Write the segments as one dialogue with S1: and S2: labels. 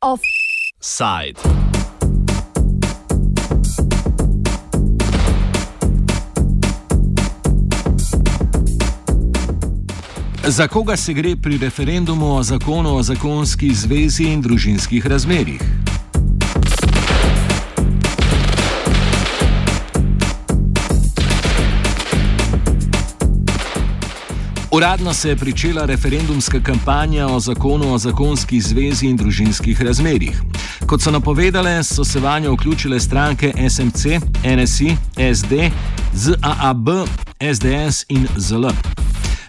S1: Offside. Za koga se gre pri referendumu o zakonu o zakonski zvezi in družinskih razmerjih? Uradno se je pričela referendumska kampanja o zakonu o zakonski zvezi in družinskih razmerjih. Kot so napovedale, so se vanjo vključile stranke SMC, NSI, SD, ZAAB, SDS in ZL.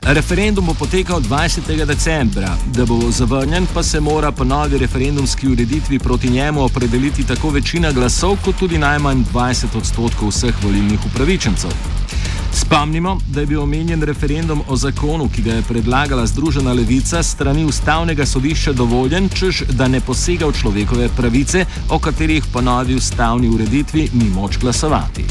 S1: Referendum bo potekal 20. decembra, da bo zavrnjen, pa se mora po novi referendumski ureditvi proti njemu opredeliti tako večina glasov, kot tudi najmanj 20 odstotkov vseh volilnih upravičencev. Spomnimo, da je bil omenjen referendum o zakonu, ki ga je predlagala Združena levica, strani ustavnega sodišča dovoljen, čež da ne posega v človekove pravice, o katerih po novi ustavni ureditvi ni moč glasovati.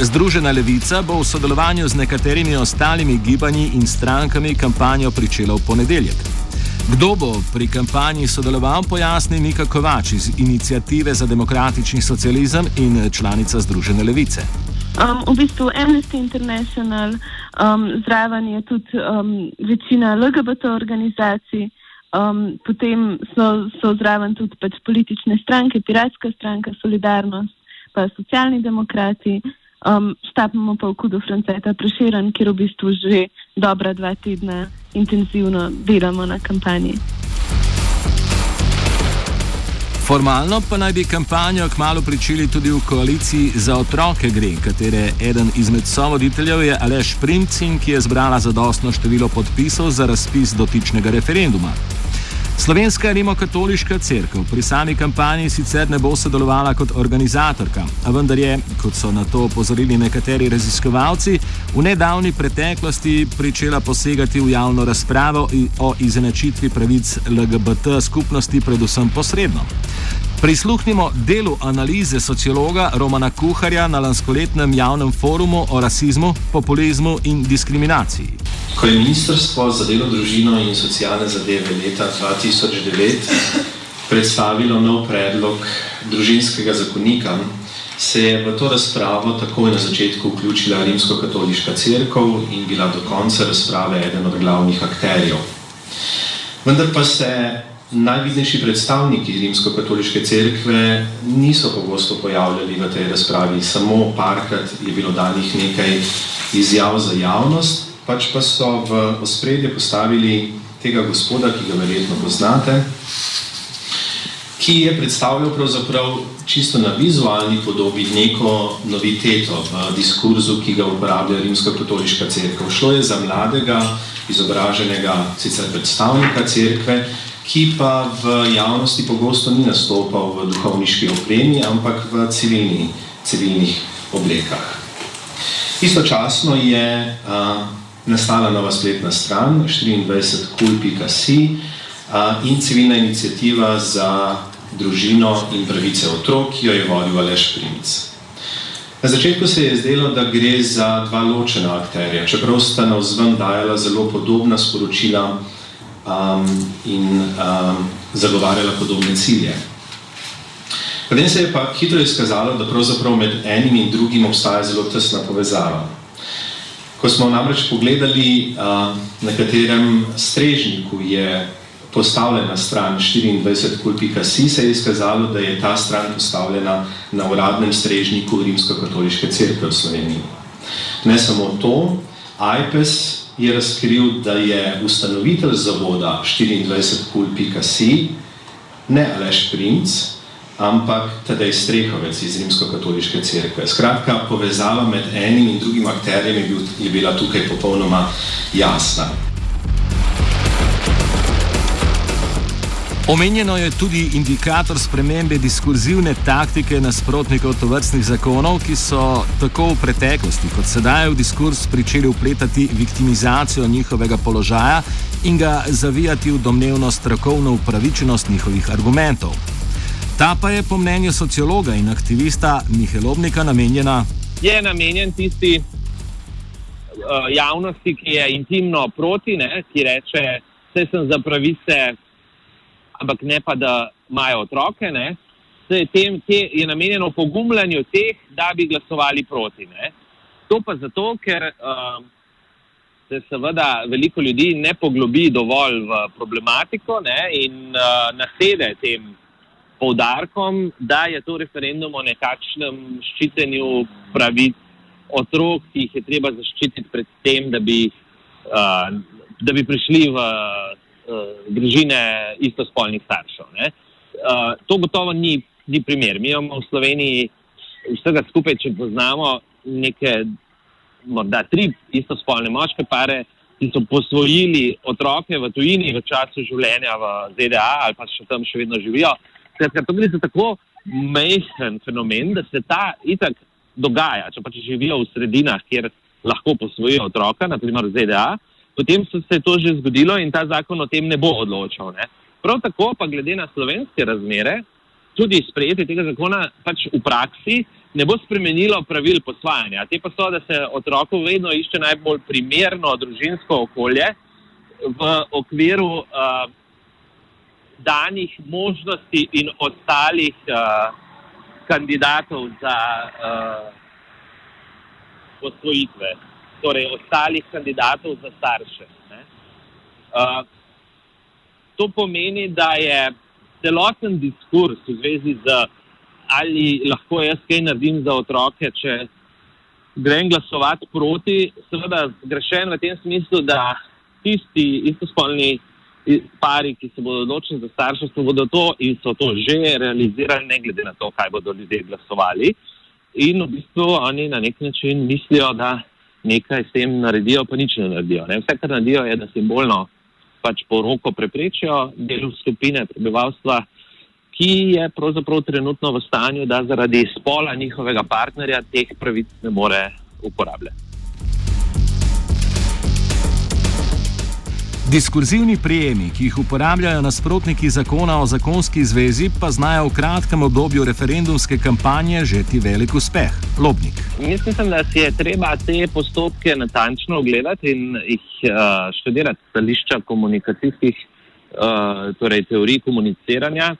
S1: Združena levica bo v sodelovanju z nekaterimi ostalimi gibanji in strankami kampanjo pričela v ponedeljek. Kdo bo pri kampanji sodeloval, pojasni Nika Kovač iz Inicijative za demokratični socializem in članica Združene levice.
S2: Um, v bistvu Amnesty International, um, zraven je tudi um, večina LGBT organizacij, um, potem so, so zraven tudi pač politične stranke, Piratska stranka, Solidarnost, pa socialni demokrati. Um, Štapimo pa v kudu Franceta Preširen, kjer v bistvu že dobra dva tedna intenzivno delamo na kampanji.
S1: Formalno pa naj bi kampanjo kmalo pričeli tudi v koaliciji za otroke gre, katere eden izmed sovoditeljev je Aleš Primcin, ki je zbrala zadostno število podpisov za razpis dotičnega referenduma. Slovenska rimokatoliška crkva pri sami kampanji sicer ne bo sodelovala kot organizatorka, a vendar je, kot so na to opozorili nekateri raziskovalci, v nedavni preteklosti pričela posegati v javno razpravo o izenačitvi pravic LGBT skupnosti, predvsem posredno. Prisluhnimo delu analize sociologa Romana Kuharja na lanskoletnem javnem forumu o rasizmu, populizmu in diskriminaciji.
S3: Ko je Ministrstvo za delo, družino in socialne zadeve leta 2009 predstavilo nov predlog družinskega zakonika, se je v to razpravo takoj na začetku vključila Rimsko-katoliška crkva in bila do konca razprave eden od glavnih akterjev. Vendar pa se najvidnejši predstavniki Rimsko-katoliške cerkve niso pogosto pojavljali v tej razpravi, samo parkrat je bilo danih nekaj izjav za javnost, pač pa so v ospredje postavili tega gospoda, ki ga verjetno poznate, ki je predstavljal pravzaprav čisto na vizualni podobi neko noviteto v diskurzu, ki ga uporablja Rimsko-katoliška cerkev. Šlo je za mladega, izobraženega sicer predstavnika cerkve, ki pa v javnosti pogosto ni nastopal v duhovniški opremi, ampak v civilni, civilnih oblekah. Istočasno je a, nastala nova spletna stran 24.cool.si in civilna inicijativa za družino in pravice otrok, ki jo je vodil Aleš Primc. Na začetku se je zdelo, da gre za dva ločena akterja, čeprav sta na vzven dajala zelo podobna sporočila um, in um, zagovarjala podobne cilje. Potem se je pa hitro izkazalo, da pravzaprav med enim in drugim obstaja zelo tesna povezava. Ko smo namreč pogledali, uh, na katerem strežniku je postavljena stran 24.si, se je izkazalo, da je ta stran postavljena na uradnem strežniku Rimsko-katoliške cerkve v Sloveniji. Ne samo to, IPES je razkril, da je ustanovitelj zavoda 24.si ne Aleš Princ, ampak Tadej Strehovec iz Rimsko-katoliške cerkve. Skratka, povezava med enim in drugim akterjem je, bil, je bila tukaj popolnoma jasna.
S1: Omenjeno je tudi indikator spremembe diskurzivne taktike nasprotnikov tovrstnih zakonov, ki so tako v preteklosti kot sedaj v diskurs pričeli upletati viktimizacijo njihovega položaja in ga zavijati v domnevno strokovno upravičenost njihovih argumentov. Ta pa je po mnenju sociologa in aktivista Mihelobnika namenjena.
S4: Je namenjen tisti uh, javnosti, ki je intimno proti, ne, ki reče, da sem za pravice ampak ne pa, da imajo otroke. Tem, te, je namenjeno pogumljanju teh, da bi glasovali proti. Ne? To pa zato, ker um, se seveda veliko ljudi ne poglobi dovolj v problematiko ne? in uh, nasede tem poudarkom, da je to referendum o nekakšnem ščitenju pravic otrok, ki jih je treba zaščititi pred tem, da bi, uh, da bi prišli v družine istospolnih staršev. Uh, to gotovo ni, ni primer. Mi imamo v Sloveniji vsega skupaj, če poznamo neke, morda tri istospolne moške pare, ki so posvojili otroke v tujini v času življenja v ZDA ali pa še tam še vedno živijo. Skratka, to gre za tako majhen fenomen, da se ta itak dogaja. Če pa če živijo v sredinah, kjer lahko posvojijo otroka, naprimer v ZDA, potem se je to že zgodilo in ta zakon o tem ne bo odločal. Ne. Prav tako pa glede na slovenske razmere, tudi sprejetje tega zakona pač v praksi ne bo spremenilo pravil posvajanja. Te pa so, da se otroku vedno išče najbolj primerno družinsko okolje v okviru uh, danih možnosti in ostalih uh, kandidatov za uh, posvojitve torej ostalih kandidatov za starše. Uh, to pomeni, da je celoten diskurs v zvezi z ali lahko jaz kaj naredim za otroke, če grem glasovati proti, seveda zgrešen v tem smislu, da tisti istospolni pari, ki se bodo odločili za starševstvo, bodo to in so to že realizirali, ne glede na to, kaj bodo ljudje glasovali. In v bistvu oni na nek način mislijo, da nekaj s tem naredijo, pa nič ne naredijo. Ne? Vse, kar naredijo, je, da simbolno pač poroko preprečijo delu skupine prebivalstva, ki je pravzaprav trenutno v stanju, da zaradi spola njihovega partnerja teh pravic ne more uporabljati.
S1: Diskurzivni prijemi, ki jih uporabljajo nasprotniki zakona o zakonski zvezi, pa znajo v kratkem obdobju referendumske kampanje žeti velik uspeh. Lobnik.
S4: Mislim, da si je treba te postopke natančno ogledati in jih uh, študirati stališča komunikacijskih uh, torej teorij komuniciranja,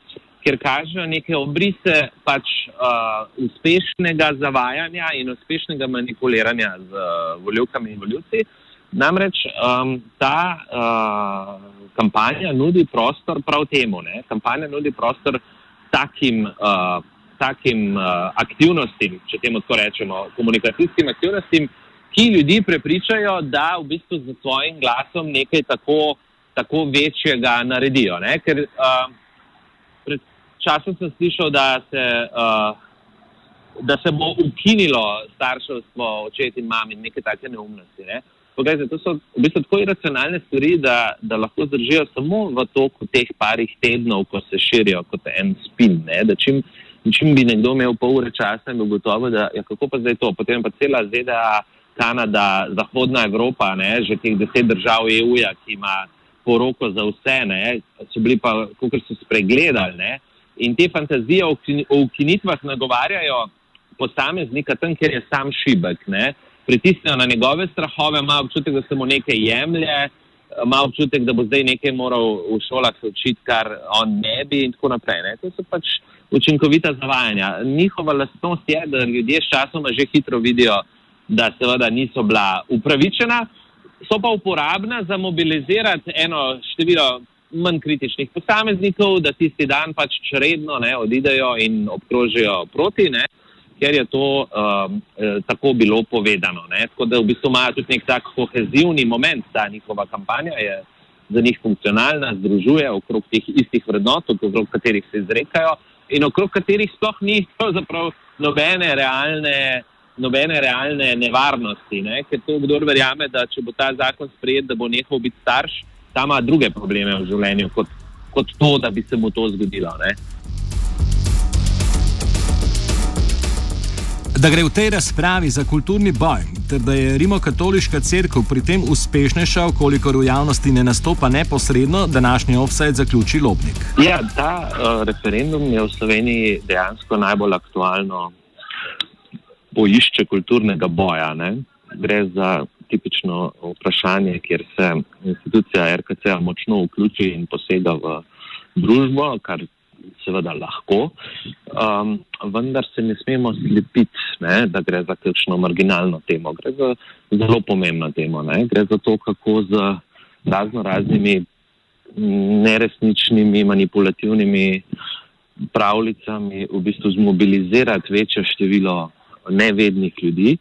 S4: ker kažejo neke obrise pač, uh, uspešnega zavajanja in uspešnega manipuliranja z uh, voljivkami in voljivci. Namreč um, ta uh, kampanja nudi prostor prav temu. Ne? Kampanja nudi prostor takim, uh, takim uh, aktivnostim, če temu tako rečemo, komunikacijskim aktivnostim, ki ljudi prepričajo, da v bistvu z svojim glasom nekaj tako, tako večjega naredijo. Ne? Ker uh, pred časom sem slišal, da se. Uh, Da se bo ukinilo starševstvo, očet in mami, neke take neumnosti. Ne? Uh, Poglejte, to so v bistvu tako iracionalne stvari, da, da lahko zdržijo samo v toku teh parih tednov, ko se širijo kot en spin. Čim, čim bi nekdo imel pol ure časa in bi gotovo, da je ja, kako pa zdaj to. Potem pa cela ZDA, Kanada, Zahodna Evropa, ne, že teh deset držav EU-ja, ki ima poroko za vse, ne, so bili pa, kot so spregledali. Ne, in te fantazije o ukinitvah nagovarjajo posameznika tam, kjer je sam šibek. Ne, pritisnejo na njegove strahove, ima občutek, da se mu nekaj jemlje, ima občutek, da bo zdaj nekaj moral v šolah učiti, kar on ne bi in tako naprej. Ne. To so pač učinkovita zavajanja. Njihova lastnost je, da ljudje s časoma že hitro vidijo, da seveda niso bila upravičena, so pa uporabna za mobilizirati eno število manj kritičnih posameznikov, da tisti dan pač redno ne, odidejo in obkrožijo proti. Ne ker je to um, eh, tako bilo povedano. Ne? Tako da v bistvu imajo tudi nek tak kohezivni moment, ta njihova kampanja je za njih funkcionalna, združuje okrog teh istih vrednot, okrog katerih se izrekajo in okrog katerih sploh ni pravzaprav nobene realne. Nobene realne nevarnosti, ne? ker to kdo verjame, da če bo ta zakon sprejet, da bo nehal biti starš, ta ima druge probleme v življenju kot kot to, da bi se mu to zgodilo. Ne?
S1: Da gre v tej razpravi za kulturni boj, ter da je Rimokatoliška crkva pri tem uspešnejša, kolikor v javnosti ne nastopa neposredno, današnji offset zaključi Lobnik.
S4: Ja, ta uh, referendum je v Sloveniji dejansko najbolj aktualno bojišče kulturnega boja. Ne? Gre za tipično vprašanje, kjer se institucija RKC močno vključi in posega v družbo, kar seveda lahko, um, vendar se ne smemo slepiti, ne, da gre za kakšno marginalno temo. Gre za zelo pomembno temo. Ne. Gre za to, kako z razno raznimi neresničnimi, manipulativnimi pravljicami v bistvu zmobilizirati večje število nevednih ljudi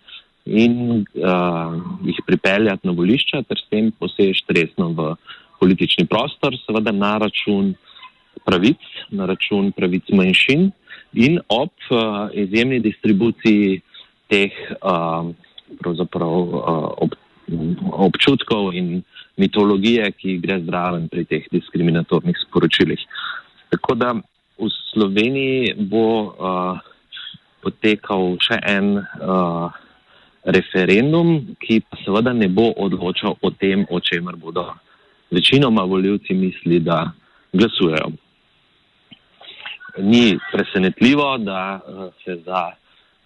S4: in uh, jih pripeljati na volišča, ter s tem posež resno v politični prostor, seveda na račun pravic, na račun pravic manjšin in ob uh, izjemni distribuciji teh uh, uh, ob, občutkov in mitologije, ki gre zraven pri teh diskriminatornih sporočilih. Tako da v Sloveniji bo uh, potekal še en uh, referendum, ki pa seveda ne bo odločal o tem, o čemer bodo večinoma voljivci misli, da glasujejo ni presenetljivo, da uh, se za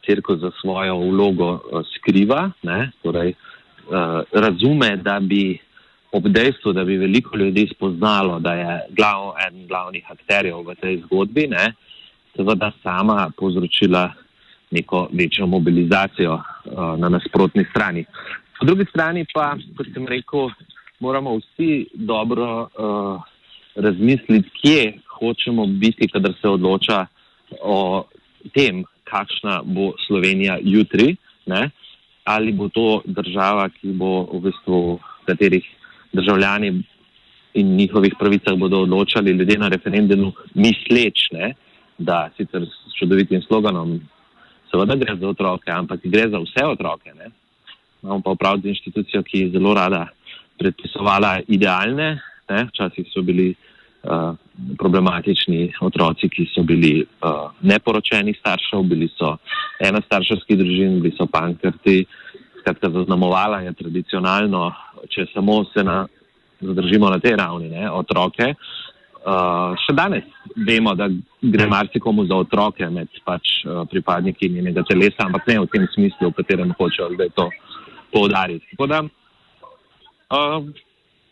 S4: crkvo za svojo vlogo uh, skriva, torej, uh, razume, da bi ob dejstvu, da bi veliko ljudi spoznalo, da je glav, eden glavnih akterjev v tej zgodbi, ne, seveda sama povzročila neko večjo mobilizacijo uh, na nasprotni strani. Po drugi strani pa, kot sem rekel, moramo vsi dobro uh, razmisliti, kje hočemo biti, kadar se odloča o tem, kakšna bo Slovenija jutri, ne? ali bo to država, ki bo v bistvu, katerih državljani in njihovih pravicah bodo odločali ljudje na referendumu, misleč, ne? da sicer s čudovitim sloganom, seveda gre za otroke, ampak gre za vse otroke. Ne? Imamo pa upraviti inštitucijo, ki je zelo rada predpisovala idealne, ne? včasih so bili uh, problematični otroci, ki so bili uh, neporočeni staršev, bili so ena starševski družin, bili so pankrti. Skratka, zaznamovala je tradicionalno, če samo se na, zadržimo na tej ravni, ne, otroke. Uh, še danes vemo, da gre marsikomu za otroke med pač, uh, pripadniki njenega telesa, ampak ne v tem smislu, v katerem hočejo zdaj to poudariti. Tako da, uh,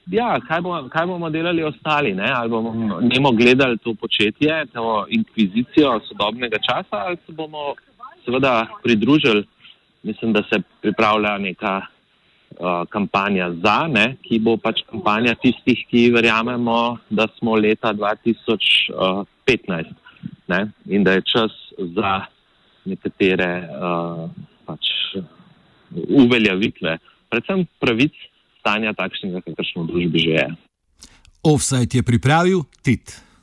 S4: ja, kaj, bo, kaj bomo delali ostali? Ne? Ali bomo nemo gledali to početje, to inkvizicijo sodobnega časa, ali se bomo seveda pridružili. Mislim, da se pripravlja neka uh, kampanja za, ne? ki bo pač kampanja tistih, ki verjamemo, da smo leta 2015 ne? in da je čas za nekatere uh, pač uveljavitve, predvsem pravic stanja takšnega, kakršno v družbi že je.
S1: Offside je pripravil Tit.